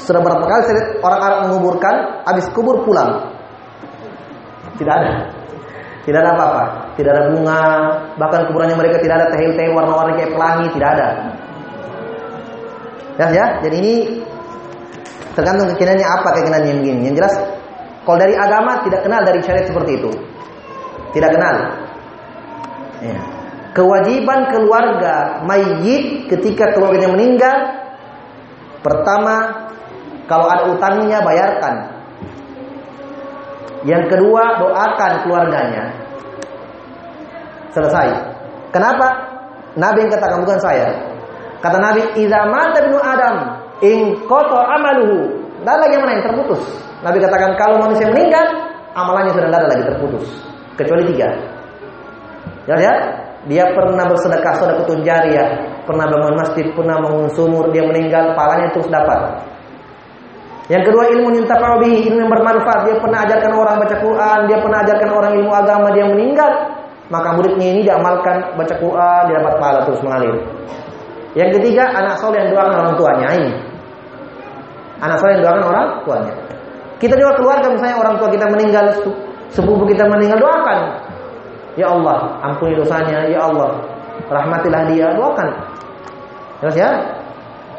Sudah berapa kali orang Arab menguburkan, habis kubur pulang. Tidak ada. Tidak ada apa-apa. Tidak ada bunga. Bahkan kuburannya mereka tidak ada tehil-tehil warna-warni kayak pelangi. Tidak ada. Ya, ya. Jadi ini tergantung keyakinannya apa keyakinannya yang begini. Yang jelas, kalau dari agama tidak kenal dari syariat seperti itu. Tidak kenal. Ya. Kewajiban keluarga mayit ketika keluarganya meninggal, pertama kalau ada utangnya bayarkan. Yang kedua, doakan keluarganya. Selesai. Kenapa? Nabi yang katakan bukan saya. Kata Nabi, "Idza mata ibnu Adam, in amaluhu." Dan lagi yang lain terputus. Nabi katakan kalau manusia meninggal, amalannya sudah tidak lagi terputus. Kecuali tiga. Ya, ya? Dia pernah bersedekah sedekah tunjariah, pernah bangun masjid, pernah bangun sumur, dia meninggal, pahalanya terus dapat. Yang kedua ilmu yuntafa'u bihi, ilmu yang bermanfaat. Dia pernah ajarkan orang baca Quran, dia pernah ajarkan orang ilmu agama, dia meninggal. Maka muridnya ini diamalkan baca Quran, dia dapat pahala terus mengalir. Yang ketiga, anak soleh yang doakan orang tuanya ini. Anak soleh yang doakan orang tuanya. Kita juga keluarga misalnya orang tua kita meninggal, sepupu kita meninggal, doakan. Ya Allah, ampuni dosanya, ya Allah, rahmatilah dia, doakan. Jelas ya?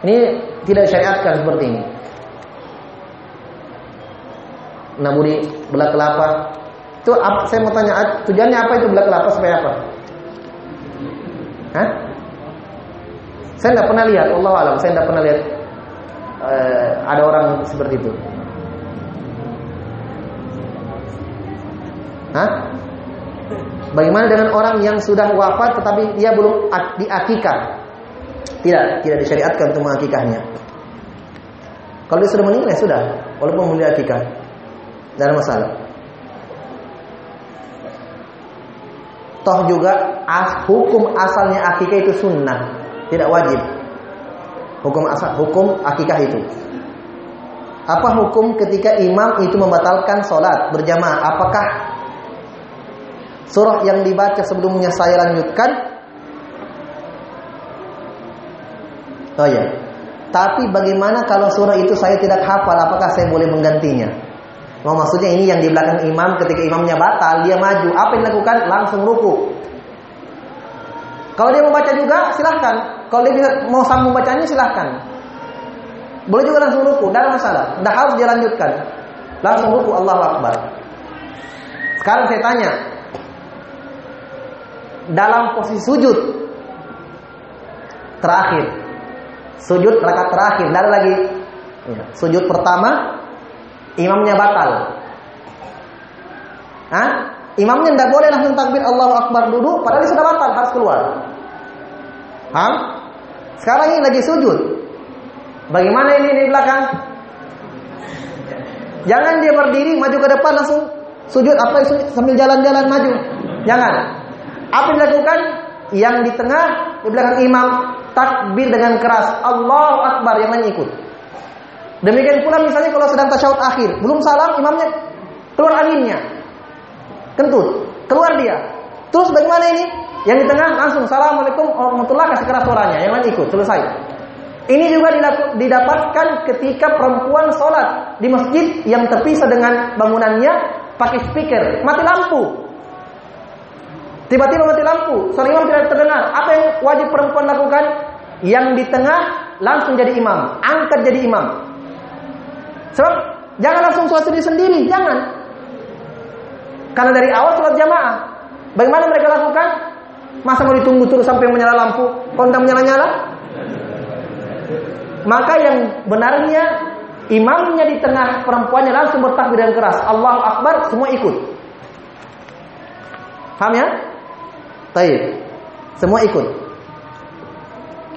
Ini tidak syariatkan seperti ini. Naburi belah kelapa. Itu saya mau tanya tujuannya apa itu belah kelapa supaya apa? Hah? Saya tidak pernah lihat, Allah alam, saya tidak pernah lihat uh, ada orang seperti itu. Hah? Bagaimana dengan orang yang sudah wafat tetapi dia belum diakikah? Tidak, tidak disyariatkan untuk mengakikahnya. Kalau dia sudah meninggal ya sudah, walaupun belum diakikah. Tidak ada masalah. Toh juga as, hukum asalnya akikah itu sunnah, tidak wajib. Hukum asal hukum akikah itu. Apa hukum ketika imam itu membatalkan sholat berjamaah? Apakah surah yang dibaca sebelumnya saya lanjutkan? Oh ya. Tapi bagaimana kalau surah itu saya tidak hafal? Apakah saya boleh menggantinya? Oh, maksudnya ini yang di belakang imam ketika imamnya batal, dia maju. Apa yang dilakukan? Langsung ruku. Kalau dia mau baca juga, silahkan. Kalau dia mau sambung bacanya, silahkan. Boleh juga langsung ruku, tidak masalah. Tidak harus dia lanjutkan. Langsung ruku, Allah Akbar. Sekarang saya tanya, dalam posisi sujud terakhir sujud rakaat terakhir dari lagi ya, sujud pertama imamnya batal Hah? imamnya tidak boleh langsung takbir Allahu Akbar dulu padahal dia sudah batal harus keluar Hah? sekarang ini lagi sujud bagaimana ini di belakang jangan dia berdiri maju ke depan langsung sujud apa sambil jalan-jalan maju jangan apa yang dilakukan? Yang di tengah, di belakang imam, takbir dengan keras. Allahu Akbar, yang lain ikut. Demikian pula misalnya kalau sedang tasyahud akhir, belum salam, imamnya keluar anginnya. Kentut, keluar dia. Terus bagaimana ini? Yang di tengah langsung Assalamualaikum warahmatullahi kasih keras suaranya, yang lain ikut, selesai. Ini juga didapatkan ketika perempuan sholat di masjid yang terpisah dengan bangunannya pakai speaker, mati lampu. Tiba-tiba mati lampu, seorang imam tidak terdengar. Apa yang wajib perempuan lakukan? Yang di tengah langsung jadi imam, angkat jadi imam. Sebab jangan langsung sholat sendiri sendiri, jangan. Karena dari awal sholat jamaah. Bagaimana mereka lakukan? Masa mau ditunggu terus sampai menyala lampu? Kontak menyala-nyala? Maka yang benarnya imamnya di tengah perempuannya langsung bertakbir dengan keras. Allahu Akbar, semua ikut. Paham ya? Taib. Semua ikut.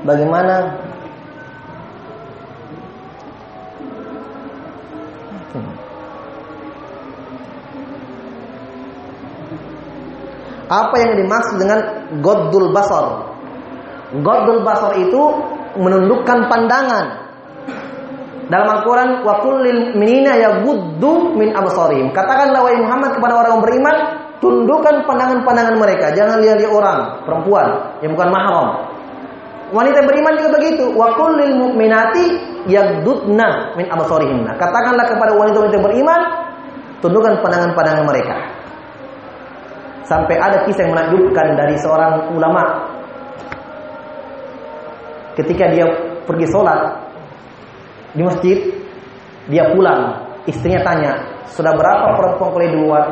Bagaimana Apa yang dimaksud dengan Godul Basar? Godul Basar itu menundukkan pandangan. Dalam Al-Quran, wa kullil minina yaguddu min absarihim. Katakanlah wahai Muhammad kepada orang beriman, tundukkan pandangan-pandangan mereka, jangan lihat-lihat orang, perempuan yang bukan mahram. Wanita beriman juga begitu. Wa kullil mu'minati yaghdudna min absarihinna. Katakanlah kepada wanita-wanita beriman, tundukkan pandangan-pandangan mereka. Sampai ada kisah yang menakjubkan dari seorang ulama ketika dia pergi sholat di masjid, dia pulang, istrinya tanya, sudah berapa perempuan kuliah di luar?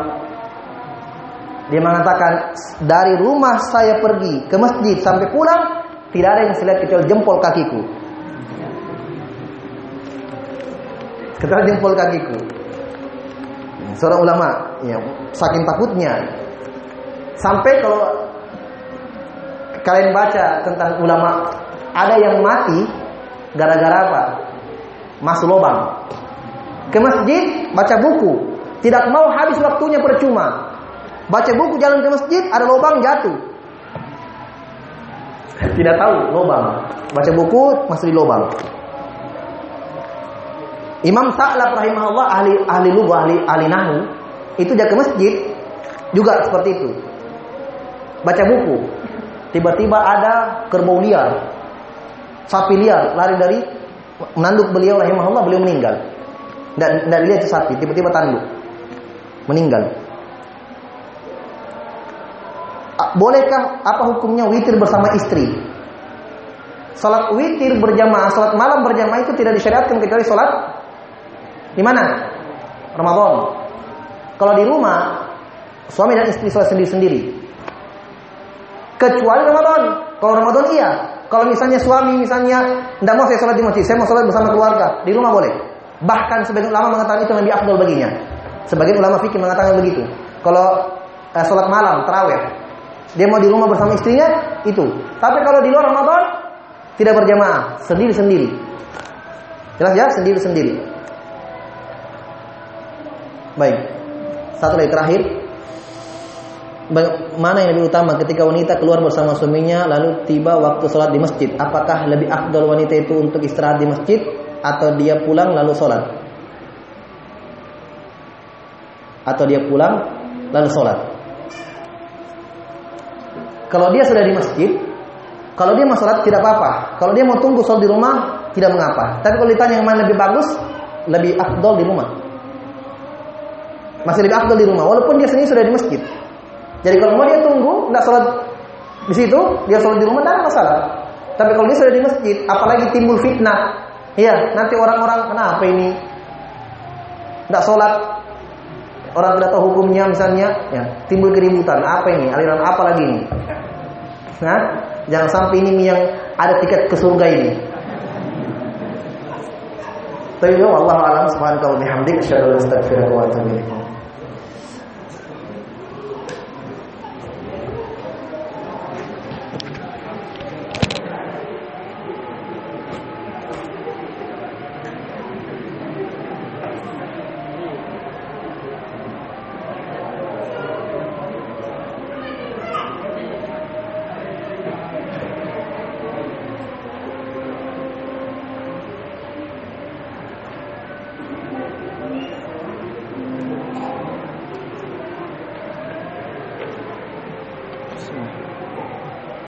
Dia mengatakan dari rumah saya pergi ke masjid sampai pulang tidak ada yang saya kecuali jempol kakiku. Kecuali jempol kakiku. Seorang ulama, ya, saking takutnya. Sampai kalau kalian baca tentang ulama, ada yang mati gara-gara apa? Masuk lubang. Ke masjid baca buku, tidak mau habis waktunya percuma. Baca buku jalan ke masjid ada lubang jatuh. Tidak tahu lubang. Baca buku masih di lubang. Imam Sa'lab rahimahullah ahli ahli lugah ahli ahli nahu itu dia ke masjid juga seperti itu. Baca buku. Tiba-tiba ada kerbau liar. Sapi liar lari dari menanduk beliau rahimahullah beliau meninggal. Dilihat itu sapi, tiba-tiba tanduk. Meninggal. Bolehkah apa hukumnya witir bersama istri? Salat witir berjamaah, salat malam berjamaah itu tidak disyariatkan kecuali salat di mana? Ramadan. Kalau di rumah suami dan istri salat sendiri-sendiri. Kecuali Ramadan. Kalau Ramadan iya. Kalau misalnya suami misalnya tidak mau saya sholat di masjid, saya mau sholat bersama keluarga di rumah boleh. Bahkan sebagian ulama mengatakan itu lebih afdol baginya. Sebagian ulama fikih mengatakan begitu. Kalau eh, sholat malam, terawih, dia mau di rumah bersama istrinya, itu. Tapi kalau di luar Ramadan, tidak berjamaah, sendiri-sendiri. Jelas ya, sendiri-sendiri. Baik. Satu lagi terakhir. Mana yang lebih utama ketika wanita keluar bersama suaminya lalu tiba waktu sholat di masjid? Apakah lebih afdol wanita itu untuk istirahat di masjid atau dia pulang lalu sholat? Atau dia pulang lalu sholat? Kalau dia sudah di masjid, kalau dia mau sholat tidak apa-apa. Kalau dia mau tunggu sholat di rumah tidak mengapa. Tapi kalau ditanya yang mana lebih bagus, lebih afdol di rumah. Masih lebih afdol di rumah, walaupun dia sendiri sudah di masjid. Jadi kalau mau dia tunggu, nggak sholat di situ, dia sholat di rumah, tidak masalah. Tapi kalau dia sudah di masjid, apalagi timbul fitnah, iya nanti orang-orang kenapa ini tidak sholat, orang tidak tahu hukumnya misalnya, ya timbul keributan. Apa ini? Aliran apa lagi ini? Nah, jangan sampai ini yang ada tiket ke surga ini. Tapi Allah alam subhanahu wa ta'ala bihamdik asyhadu an